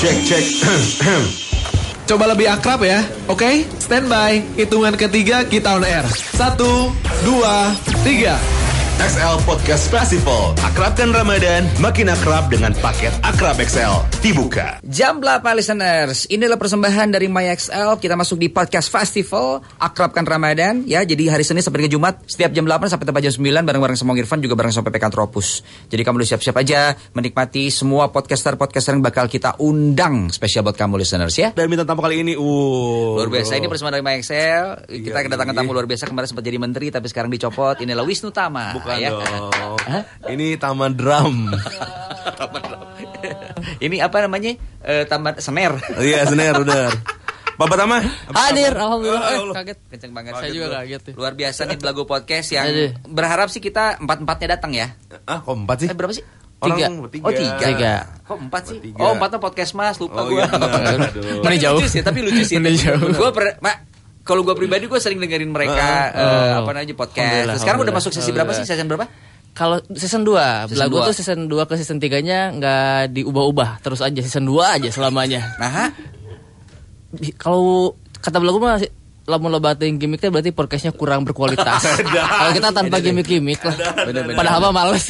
Cek cek. Coba lebih akrab ya, oke? Standby, hitungan ketiga kita on air. Satu, dua, tiga. XL Podcast Festival. Akrabkan Ramadan, makin akrab dengan paket Akrab XL. Dibuka. Jam 8 listeners, inilah persembahan dari MyXL. Kita masuk di podcast festival Akrabkan Ramadan ya. Jadi hari Senin sampai ke Jumat setiap jam 8 sampai tepat jam 9 bareng-bareng sama Irfan juga bareng sama PPK Tropus. Jadi kamu udah siap-siap aja menikmati semua podcaster-podcaster yang bakal kita undang spesial buat kamu listeners ya. Dan minta tamu kali ini, uh. Luar biasa ini persembahan dari MyXL. Kita Iya, kedatangan iya. tamu luar biasa kemarin sempat jadi menteri tapi sekarang dicopot. Inilah Wisnu Tama. Bukan ya. dong. Ini taman drum. Ini apa namanya? Eh, taman sener. Iya, sener udah. Bapak Tama. Hadir, alhamdulillah. Oh, Eh, Allah. kaget. Kenceng banget. Saya juga kaget ya. Luar biasa nih Belagu Podcast yang Aduh. berharap sih kita empat-empatnya datang ya. Ah, kok empat sih? Eh berapa sih? Orang Tiga. Oh tiga. Tiga. Kok empat sih? Bertiga. Oh empatnya podcast mas, lupa Oh, gue. iya, jauh? Lucu sih, tapi lucu sih. Mana jauh? Gue per, mak, kalau gue pribadi gue sering dengerin mereka Oh. eh, apa namanya podcast. Sekarang udah masuk sesi berapa sih? Season berapa? Kalau season 2, Season Belagu dua. tuh season 2 ke season 3-nya nggak diubah-ubah, terus aja season 2 aja selamanya. Nah, Kalau kata Belagu mah lamun lebatin gimmicknya berarti podcastnya kurang berkualitas. Kalau kita tanpa gimmick-gimmick lah. Padahal mah males.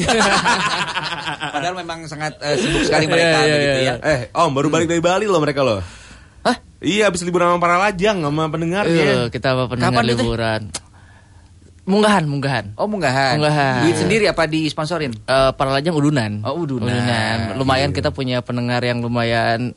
padahal memang sangat eh, sibuk sekali mereka Iya, begitu iya. ya. Eh, Om, baru balik dari Bali loh mereka loh. Hah? Iya, habis liburan sama para lajang sama Iya, pendengarnya. kita apa pendengar Kapan itu? liburan. Munggahan, munggahan. Oh munggahan. Munggahan. Duit sendiri apa disponsorin? Eh, para lajang udunan. Oh, udunan. Lumayan kita punya pendengar yang lumayan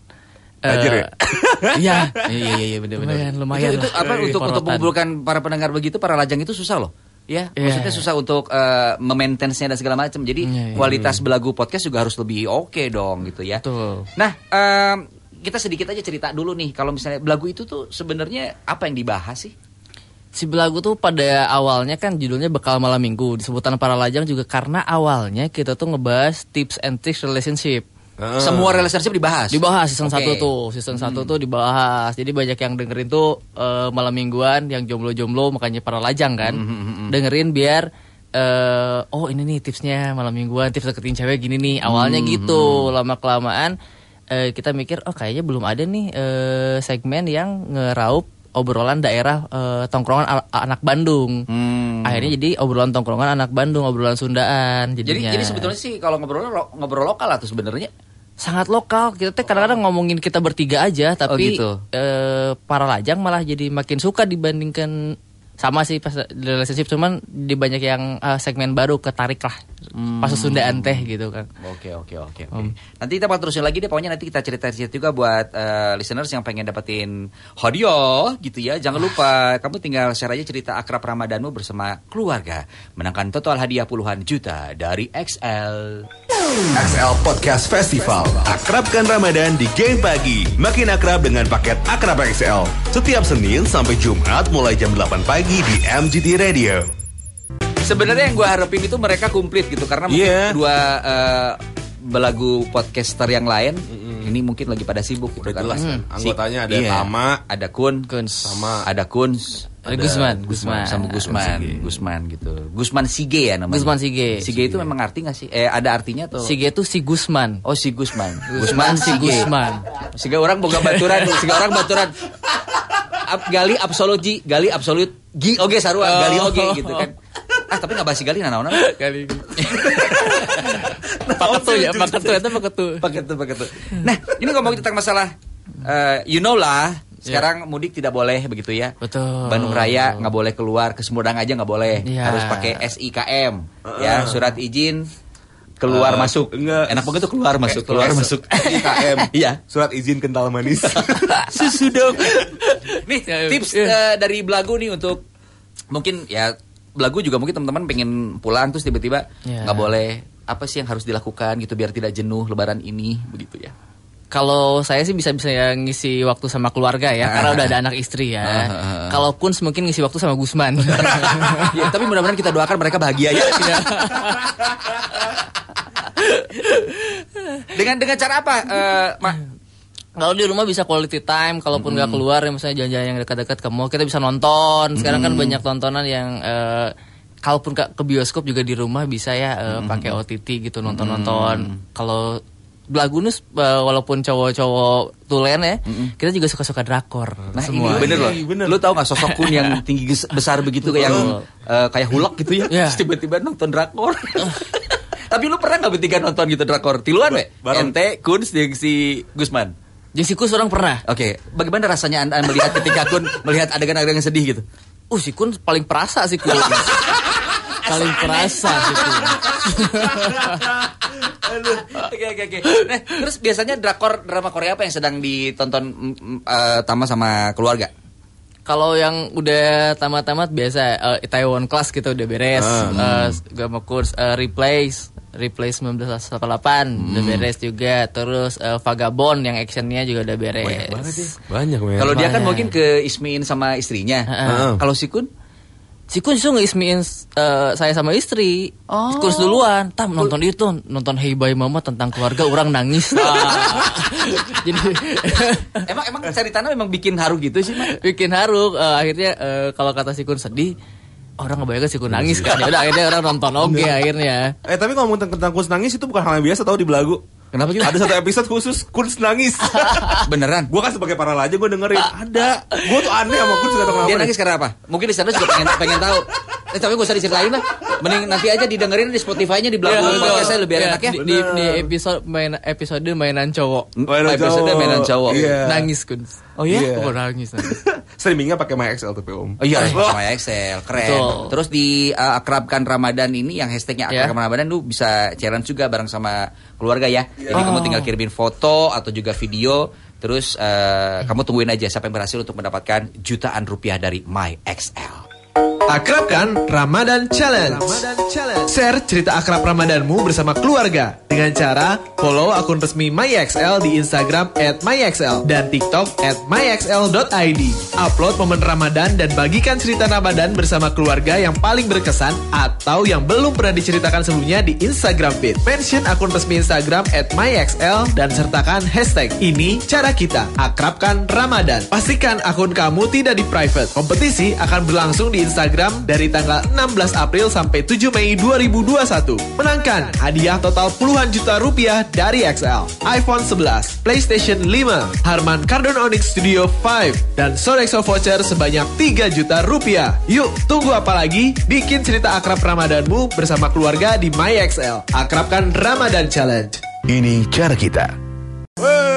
eh, Tajir ya? Iya. Iya iya iya benar benar. Lumayan, lumayan Itu, itu lah. apa Iya, untuk untuk porotan. mengumpulkan para pendengar begitu para lajang itu susah loh. Ya, Iya. maksudnya susah untuk uh, memaintenance-nya dan segala macam. Jadi Iya, iya. kualitas belagu podcast juga harus lebih oke dong gitu ya. Betul. Nah, em, kita sedikit aja cerita dulu nih kalau misalnya belagu itu tuh sebenarnya apa yang dibahas sih? Si Belagu tuh pada awalnya kan judulnya Bekal Malam Minggu. Disebutan para lajang juga karena awalnya kita tuh ngebahas tips and tricks relationship. Ah. Semua relationship dibahas. Dibahas season Oke. 1 tuh. Season 1 tuh dibahas. Jadi banyak yang dengerin tuh eh, malam mingguan Yang jomblo-jomblo makanya para lajang kan. Dengerin biar eh, Oh ini nih tipsnya malam mingguan Tips deketin cewek gini nih. Awalnya gitu. Lama-kelamaan eh, Kita mikir oh kayaknya belum ada nih eh, Segmen yang ngeraup obrolan daerah eh, tongkrongan anak Bandung. Hmm. Akhirnya jadi obrolan tongkrongan anak Bandung, obrolan Sundaan Jadi jadinya. jadi sebetulnya sih kalau ngobrol ngobrol lokal atau sebenarnya sangat lokal. Kita teh kadang-kadang ngomongin kita bertiga aja, tapi gitu. eh, para lajang malah jadi makin suka dibandingkan sama sih pas relationship cuman di banyak yang eh, segmen baru ketarik lah pas Sundaan teh gitu kan. Oke oke oke oke. Nanti kita bakal terusin lagi deh pokoknya nanti kita cerita-cerita juga buat eh, listeners yang pengen dapetin hadiah gitu ya. Jangan lupa kamu tinggal share aja cerita akrab Ramadanmu bersama keluarga. Menangkan total hadiah puluhan juta dari XL. XL Podcast Festival. Akrabkan Ramadan di Game Pagi. Makin akrab dengan paket Akrab XL. Setiap Senin sampai Jumat mulai jam 8 pagi di MGT Radio. Sebenarnya yang gue harapin itu mereka komplit gitu karena mungkin Iya. dua eh, belagu podcaster yang lain ini mungkin lagi pada sibuk gitu Udah kan. jelas kan. Si- Anggotanya ada iya. Tama, ada Kun, Kun. sama ada Kuns, Ada Gusman, Gusman. sama Gusman, Gusman gitu. Gusman Sige ya namanya. Gusman Sige. Sige itu memang arti nggak sih? Eh ada artinya tuh. Si G itu si Gusman. Oh si Gusman. Gusman si Sige. Gusman. Siga orang boga baturan, siga orang baturan. Ap, gali absolut G, gali absolut G oge sarua, Oh. gali oge gitu kan. Ah tapi nggak basi gali nanaon Kali. Paketu ya, paketu itu paketu. pakai tuh. Nah, ini ngomongin tentang masalah eh, you know lah, sekarang mudik tidak boleh begitu ya. Betul. Bandung Raya nggak boleh keluar, ke Sumedang aja nggak boleh. Iya. Harus pakai SIKM, ya, surat izin keluar Eh, masuk. enggak. Enak banget tuh keluar masuk, keluar S- masuk. IKM. Iya. Surat izin kental manis. Susu dong. Nih, Ya, tips iya. eh, dari Belagu nih untuk mungkin ya Belagu juga mungkin teman-teman pengen pulang terus tiba-tiba Iya. nggak boleh apa sih yang harus dilakukan gitu biar tidak jenuh lebaran ini begitu ya. Kalau saya sih bisa-bisa ya ngisi waktu sama keluarga ya, karena udah ada anak istri ya. Kalau Kun mungkin ngisi waktu sama Gusman. ya, tapi mudah-mudahan kita doakan mereka bahagia ya. dengan dengan cara apa? Eh, Ma? Kalau di rumah bisa quality time, kalaupun nggak keluar ya misalnya jalan-jalan yang dekat-dekat ke mall, kita bisa nonton. Sekarang kan banyak tontonan yang eh, kalaupun ke, ke bioskop juga di rumah bisa ya eh, pakai OTT gitu nonton-nonton. Kalau belagu nih eh, walaupun cowok-cowok tulen ya, kita juga suka-suka drakor Nah semua. ini bener loh. Iya, bener. Lu tau gak sosok Kun yang tinggi besar begitu kayak yang eh, kayak hulak gitu ya? Iya. Terus tiba-tiba nonton drakor. Tapi lu pernah gak bertiga nonton gitu drakor? Tiluan we? bareng. Ente, Kun, si, si Gusman. Jessikus orang pernah. Oke, bagaimana rasanya anda melihat ketika Kun melihat adegan-adegan yang sedih gitu? Uh, si Kun paling perasa sih Kun. paling perasa sih Kun. Oke oke oke. Nah, terus biasanya drakor drama Korea apa yang sedang ditonton eh, Tama sama keluarga? Kalau yang udah tamat-tamat biasa eh, Taiwan Class gitu udah beres. Eh, Gama Kurs eh, Replace Replace 1988 udah beres juga. Terus eh, Vagabond yang actionnya juga udah beres. Banyak men. Kalau dia kan Banyak. mungkin ke Ismin sama istrinya. Heeh. Kalau si Kun? Si Kun justru ngeismiin eh, saya sama istri. Oh. Kurs duluan. Tam nonton itu, nonton Hey Bye Mama tentang keluarga orang nangis. Ah. Jadi emang emang ceritanya memang bikin haru gitu sih, Mak? bikin haru Eh, akhirnya eh, kalau kata si Kun sedih orang ngebayangkan si Kun nangis kan ya udah akhirnya orang nonton oke akhirnya Eh tapi ngomong tentang, tentang Kuns nangis itu bukan hal yang biasa tau di belagu. Kenapa gitu? Ada satu episode khusus Kuns nangis. Beneran? gue kan sebagai para aja gue dengerin. Ada. Gue tuh aneh sama Kuns gak tau kenapa. Dia nangis karena apa? Mungkin di sana juga pengen pengen tahu. Eh, tapi gak usah diceritain lah. Mending nanti aja didengerin di Spotify-nya di belakang Iya, podcast betul. saya lebih Iya, enak ya. di, di, di episode main episode mainan cowok Mainan Episode cowok. mainan cowok. Iya. nangis Kun Oh iya? Iya. oh nangis nangis Streamingnya pakai MyXL tapi om. Oh iya, sama Excel, keren. Betul. Terus di uh, akrabkan Ramadan ini yang hashtagnya Ya. akrabkan Ramadan lu bisa challenge juga bareng sama keluarga ya. Jadi kamu tinggal kirimin foto atau juga video. Terus uh, kamu tungguin aja siapa yang berhasil untuk mendapatkan jutaan rupiah dari MyXL. Akrabkan Ramadan Challenge. Share cerita akrab Ramadanmu bersama keluarga dengan cara follow akun resmi MyXL di Instagram @myxl dan TikTok @myxl.id. Upload momen Ramadan dan bagikan cerita Ramadan bersama keluarga yang paling berkesan atau yang belum pernah diceritakan sebelumnya di Instagram feed. Mention akun resmi Instagram @myxl dan sertakan hashtag ini cara kita akrabkan Ramadan. Pastikan akun kamu tidak di private. Kompetisi akan berlangsung di Instagram dari tanggal 16 April sampai 7 Mei 2021. Menangkan hadiah total puluhan juta rupiah dari XL, iPhone 11, PlayStation 5, Harman Kardon Onyx Studio 5, dan Sodexo voucher sebanyak 3 juta rupiah. Yuk, tunggu apa lagi? Bikin cerita akrab Ramadanmu bersama keluarga di MyXL. Akrabkan Ramadan Challenge. Ini cara kita. Oh,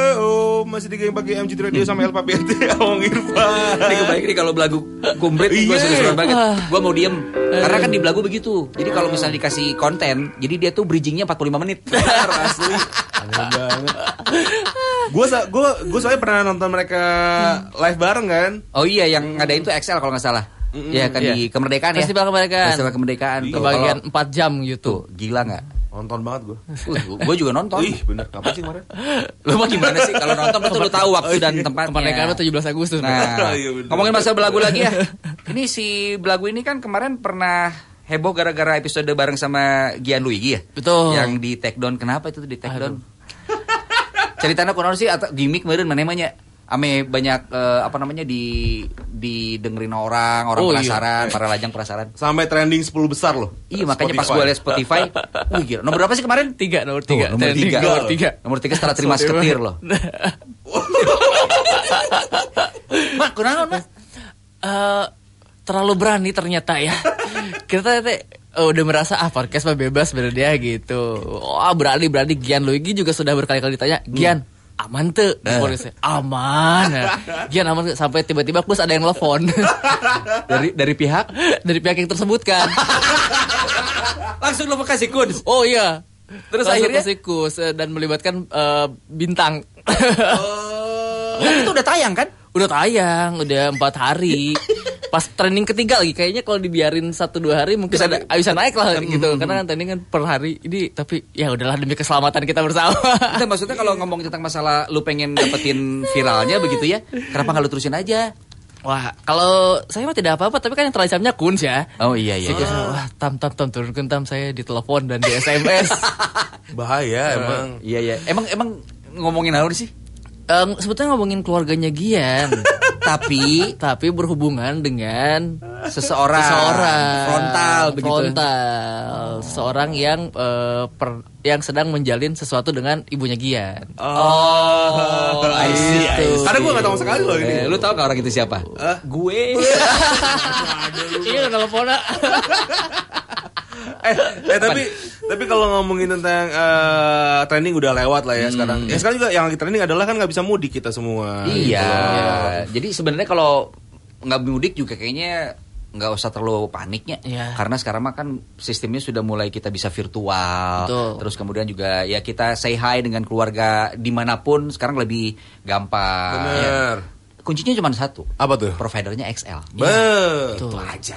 masih di game pagi MG Radio sama Elpa BT Awang Irfan. Ini kebaik nih kalau belagu kumbrit gue Iya. seru banget. Gue mau diem. Karena kan di belagu begitu. Jadi kalau misalnya dikasih konten, jadi dia tuh bridgingnya 45 menit. Benar, asli. Aneh banget. Gue gue gue soalnya pernah nonton mereka live bareng kan. Oh iya, yang ngadain tuh XL kalau nggak salah. Ya kan Iya. di kemerdekaan ya. Festival Kemerdekaan. Festival kemerdekaan. tuh. kebagian Kalau- 4 jam tuh gitu gila nggak? Nonton banget gue. gue juga nonton. Ih, bener. Kapan sih kemarin? Lu mah gimana sih kalau nonton betul lu tahu waktu dan tempatnya. kemerdekaan itu 17 Agustus Nah, Iya, bener. ngomongin masalah belagu lagi ya. Ini si belagu ini kan kemarin pernah heboh gara-gara episode bareng sama Gian Luigi ya. Betul. Yang di take down. Kenapa itu tuh di take down? Ceritanya kunaon sih atau gimmick meureun mana namanya? Ame banyak eh, apa namanya di didengerin orang, orang Oh, iya. penasaran, para lajang penasaran. Sampai trending 10 besar loh. Iya makanya pas gue liat Spotify, wih gila. Nomor berapa sih kemarin? Tiga, nomor Tuh, tiga. nomor Trending tiga. Nomor tiga. Nomor tiga setelah terima seketir loh. Mak, kunaon mak? Eh, terlalu berani ternyata ya. Kita eh, udah merasa ah podcast mah bebas bener dia gitu. Wah berani berani Gian Luigi juga sudah berkali-kali ditanya Gian aman tuh polisi aman. Gian aman tuh?" sampai tiba-tiba plus ada yang telepon Dari dari pihak? Dari pihak yang tersebutkan langsung lo kasih kun. oh iya. Terus Langsung akhirnya? ke sikus, eh, dan melibatkan eh, bintang. Oh, itu udah tayang kan? udah tayang udah empat hari pas trending ketiga lagi kayaknya kalau dibiarin satu dua hari mungkin Bisa ada di- bisa naik lah gitu karena kan trending kan per hari ini tapi ya udahlah demi keselamatan kita bersama Itu maksudnya kalau ngomong tentang masalah lu pengen dapetin viralnya begitu ya, kenapa nggak lu terusin aja? wah kalau saya mah tidak apa-apa tapi kan yang terancamnya kuns ya Oh iya Saya kira, wah tam tam tam turunkan tam saya ditelepon dan di SMS Bahaya emang. Iya iya. Emang emang ngomongin apa sih? Em, sebetulnya ngomongin keluarganya Gian Tapi tapi berhubungan dengan seseorang, seseorang frontal begitu. frontal eh, seseorang yang eh, per- yang sedang menjalin sesuatu dengan ibunya Gian. Oh, I see, I see. Karena gue gak tahu sama sekali loh ini. Eh, lu tahu gak orang itu siapa? Gue. Iya telepon eh, eh tapi tapi kalau ngomongin tentang eh, trending udah lewat lah ya sekarang. Ya sekarang juga yang lagi trending adalah kan nggak bisa mudik kita semua. Iya. Gitu. Jadi sebenarnya kalau nggak mudik juga kayaknya nggak usah terlalu paniknya Iya. karena sekarang mah kan sistemnya sudah mulai kita bisa virtual Betul. terus kemudian juga ya kita say hi dengan keluarga di mana pun sekarang lebih gampang Bener. Ya. kuncinya cuma satu Apa tuh? providernya XL Betul. itu aja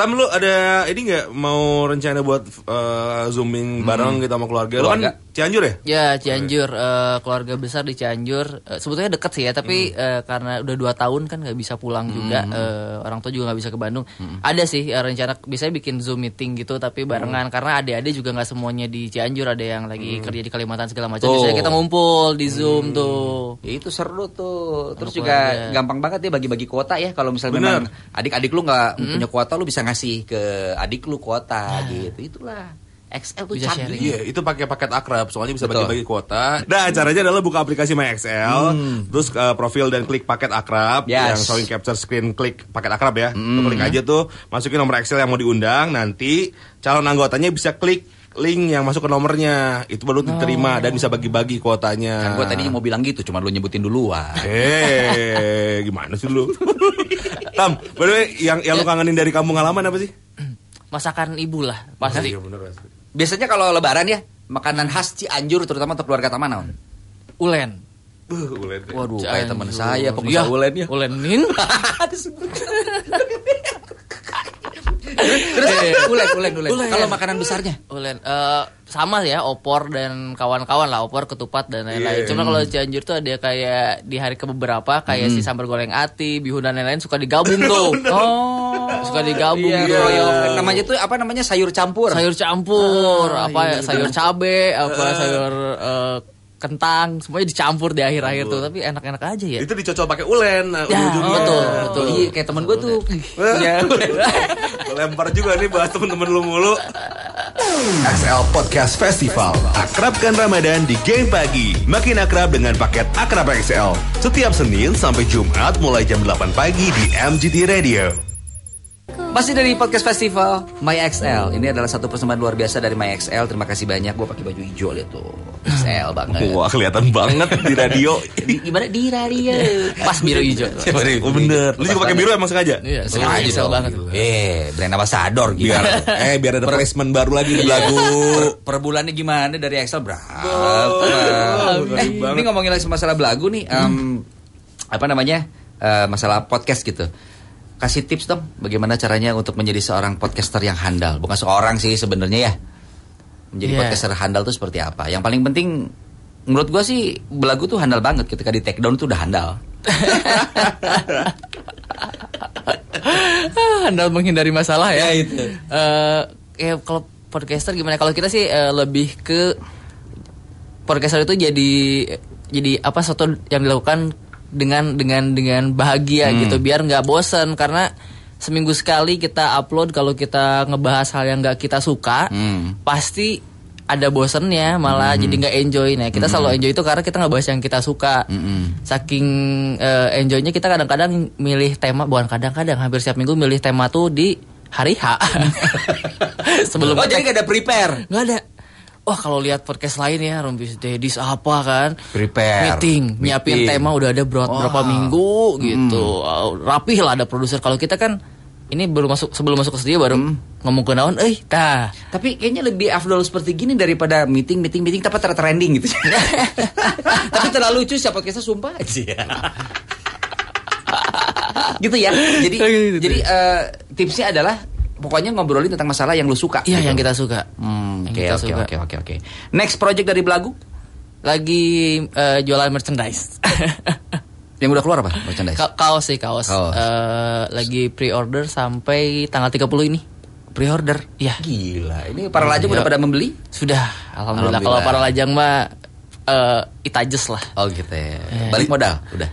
Tam lu ada ini nggak mau rencana buat eh, zooming bareng gitu sama keluarga? Lu Keluarga. kan Cianjur ya? Ya Cianjur. Eh, keluarga besar di Cianjur. Eh, sebetulnya deket sih ya tapi eh, karena udah dua tahun kan nggak bisa pulang juga. Eh, orang tua juga nggak bisa ke Bandung. Ada sih eh, rencana biasanya bikin zoom meeting gitu tapi barengan. Karena adik-adik juga nggak semuanya di Cianjur. Ada yang lagi kerja di Kalimantan segala macam. Tuh. biasanya kita ngumpul di zoom tuh. Ya itu seru tuh. Terus juga keluarga. gampang banget ya bagi-bagi kuota ya. Kalau misalnya Bener. memang adik-adik lu nggak punya kuota, lu bisa ngasih ke adik lu kuota gitu. Itulah. XL tuh Bisa canggih. sharing. Iya, itu pakai paket akrab, soalnya bisa bagi-bagi kuota. Nah, caranya adalah buka aplikasi MyXL, terus eh, profil dan klik paket akrab, Yes. yang showing capture screen klik paket akrab ya. Lu klik aja tuh, masukin nomor Excel yang mau diundang, nanti calon anggotanya bisa klik link yang masuk ke nomornya, itu baru diterima dan bisa bagi-bagi kuotanya. Kan gua tadinya mau bilang gitu, cuma lu nyebutin duluan. Eh, gimana sih lu? Tam, by the way, yang yang lu kangenin dari kampung halaman apa sih? masakan ibu lah pasti Iya, bener, pasti. Biasanya kalau lebaran ya, makanan khas Cianjur terutama untuk keluarga Taman naon? ulen Buh, ulet. Waduh, kayak teman saya pengusaha Iya, ulen ya. ulenin Terus ulen, ulen, ulen. Ulen. Kalau makanan besarnya? Ulen eh, sama ya opor dan kawan-kawan lah opor ketupat dan lain-lain. Iya. Cuma kalau Cianjur tuh ada kayak di hari ke beberapa kayak si sambal goreng ati, bihun dan lain-lain suka digabung tuh. Oh, Suka digabung Iya, gitu. iya. Namanya tuh apa namanya sayur campur. Sayur campur, Ah, apa iya, ya, sayur cabe, apa sayur eh, kentang, semuanya dicampur di akhir-akhir tuh. Tapi enak-enak aja ya. Itu dicocol pakai ulen. nah, Ya, ujung-ujungnya. betul, betul. Iya, kayak temen gue tuh. Iya. Gua lempar juga nih bahas temen-temen lu mulu. XL Podcast Festival. Akrabkan Ramadan di Game Pagi. Makin akrab dengan paket Akrab XL. Setiap Senin sampai Jumat mulai jam 8 pagi di MGT Radio. Masih dari podcast festival My XL. Ini adalah satu persembahan luar biasa dari My XL. Terima kasih banyak. Gue pakai baju hijau lihat tuh. XL banget. Wah, kelihatan banget di radio. Di, gimana di radio? Pas biru hijau. Oh bener. Lu juga pakai biru emang sengaja? Iya, Sengaja sengaja dong. banget. Eh, brand ambassador gitu. Biar eh biar ada placement baru lagi di lagu. Per, per bulannya gimana dari Excel berapa? eh, ini ngomongin lagi masalah belagu nih, em, apa namanya eh, masalah podcast gitu. Kasih tips dong, bagaimana caranya untuk menjadi seorang podcaster yang handal? Bukan seorang sih sebenarnya ya. Menjadi Iya. podcaster handal tuh seperti apa? Yang paling penting, menurut gua sih belagu tuh handal banget. Ketika di take down tuh udah handal. Anda menghindari masalah ya. Ya, itu. Eh, ya kalau podcaster gimana? Kalau kita sih eh, lebih ke podcaster itu jadi jadi apa sesuatu yang dilakukan dengan dengan dengan bahagia gitu. Biar nggak bosen karena seminggu sekali kita upload kalau kita ngebahas hal yang nggak kita suka Hmm. pasti ada bosennya malah jadi nggak enjoy. Nah kita selalu enjoy itu karena kita ngebahas yang kita suka. Saking eh, enjoynya kita kadang-kadang milih tema bukan kadang-kadang hampir setiap minggu milih tema tuh di hari H. Sebelum oh, jadi gak ada prepare? nggak ada Wah kalau lihat podcast lain ya Rompis Dedis apa kan Prepare. Meeting Nyiapin Meeting. tema udah ada berapa, berapa minggu gitu Uh, Rapih lah ada produser Kalau kita kan Ini belum masuk sebelum masuk ke studio baru ngomong ke naon Eh dah Tapi kayaknya lebih afdol seperti gini daripada meeting, meeting, meeting tapi ter- trending gitu. tapi terlalu lucu siapa podcastnya sumpah aja. gitu ya. Jadi Gitu. jadi eh, tipsnya adalah pokoknya ngobrolin tentang masalah yang lu suka. Iya gitu. yang kita suka Hmm, Oke oke oke oke oke. Next project dari Belagu Lagi eh, jualan merchandise yang udah keluar apa? Merchandise. Ka- Kaos sih kaos, Kaos. Eh, Lagi pre-order sampai tanggal 30 ini Pre-order. Iya Gila, ini para lajang Iya. udah pada membeli? Sudah Alhamdulillah, Kalau Alhamdulillah. para lajang mah eh, Itajes lah Oh gitu ya. Balik modal, udah.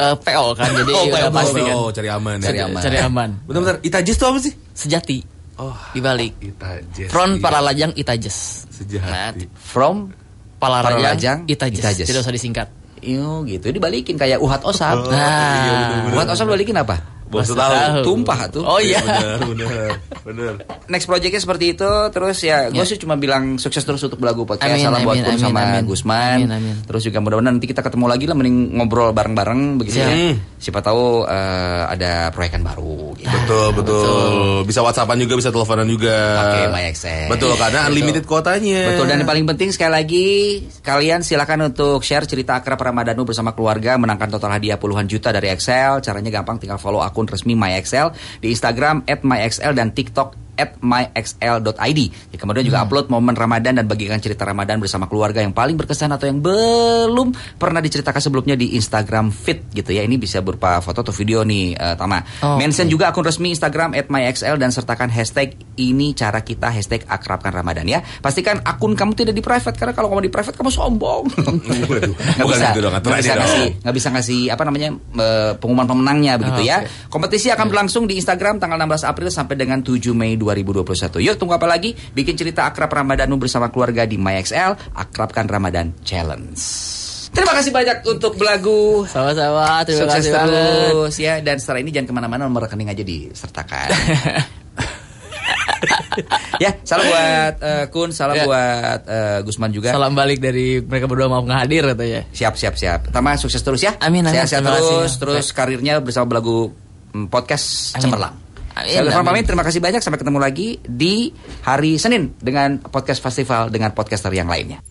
Eh, PO kan jadi Oh, udah PO, pasti kan Oh, cari aman. Cari ya. aman. cari aman Bentar-bentar, Itajis tuh apa sih? sejati Oh, Dibalik. Itajes. Front iya. para lajang Itajes. Sejati. From Pala Para Rajang Lajang, Itajes. Itajes. Tidak usah disingkat. Iyo gitu dibalikin kayak uhat osap. Oh, nah, iya, bener-bener. uhat osap dibalikin apa? Bos tahu. tahu. Tumpah tuh. Oh iya. Bener, bener, bener. Next projectnya seperti itu terus ya gue Ya. sih cuma bilang sukses terus untuk belagu podcast Amin, salam buat amin, Kun amin, sama amin. Gusman Amin, amin. terus juga mudah-mudahan nanti kita ketemu lagi lah mending ngobrol bareng-bareng begitu Siap. ya siapa tahu eh, ada proyekan baru gitu. Betul, betul. Bisa WhatsAppan juga, bisa teleponan juga. Pakai MyXL. Betul, karena unlimited kuotanya. Betul dan yang paling penting sekali lagi kalian silakan untuk share cerita akrab Ramadanu bersama keluarga menangkan total hadiah puluhan juta dari Excel. Caranya gampang tinggal follow akun resmi MyXL di Instagram @myxl dan TikTok at myxl.id. Ya, kemudian juga upload momen Ramadan dan bagikan cerita Ramadan bersama keluarga yang paling berkesan atau yang belum pernah diceritakan sebelumnya di Instagram feed gitu ya. Ini bisa berupa foto atau video nih eh, Tama. Oh, Mention juga akun resmi Instagram at myxl dan sertakan hashtag ini cara kita hashtag akrabkan Ramadan ya. Pastikan akun kamu tidak di private karena kalau kamu di private kamu sombong. Nggak bisa, gitu nggak bisa ngasih, nggak bisa ngasih apa namanya eh, pengumuman pemenangnya begitu Oh, ya. oke. Kompetisi akan berlangsung di Instagram tanggal 16 April sampai dengan 7 Mei 2021. Yuk tunggu apa lagi? Bikin cerita akrab Ramadanu bersama keluarga di MyXL, akrabkan Ramadan Challenge. Terima kasih banyak untuk belagu. Sama-sama. Terima Sukses kasih banget. terus ya dan setelah ini jangan ke mana-mana nomor rekening aja disertakan. ya salam buat eh, Kun, salam Ya. buat eh, Gusman juga. Salam balik dari mereka berdua mau ngehadir katanya. Siap siap siap. Pertama sukses terus ya. Amin. Sehat-sehat terus, terus karirnya bersama belagu mm, podcast Amin. cemerlang. Amin, Saya Irfan amin. pamit, terima kasih banyak sampai ketemu lagi di hari Senin dengan podcast festival dengan podcaster yang lainnya.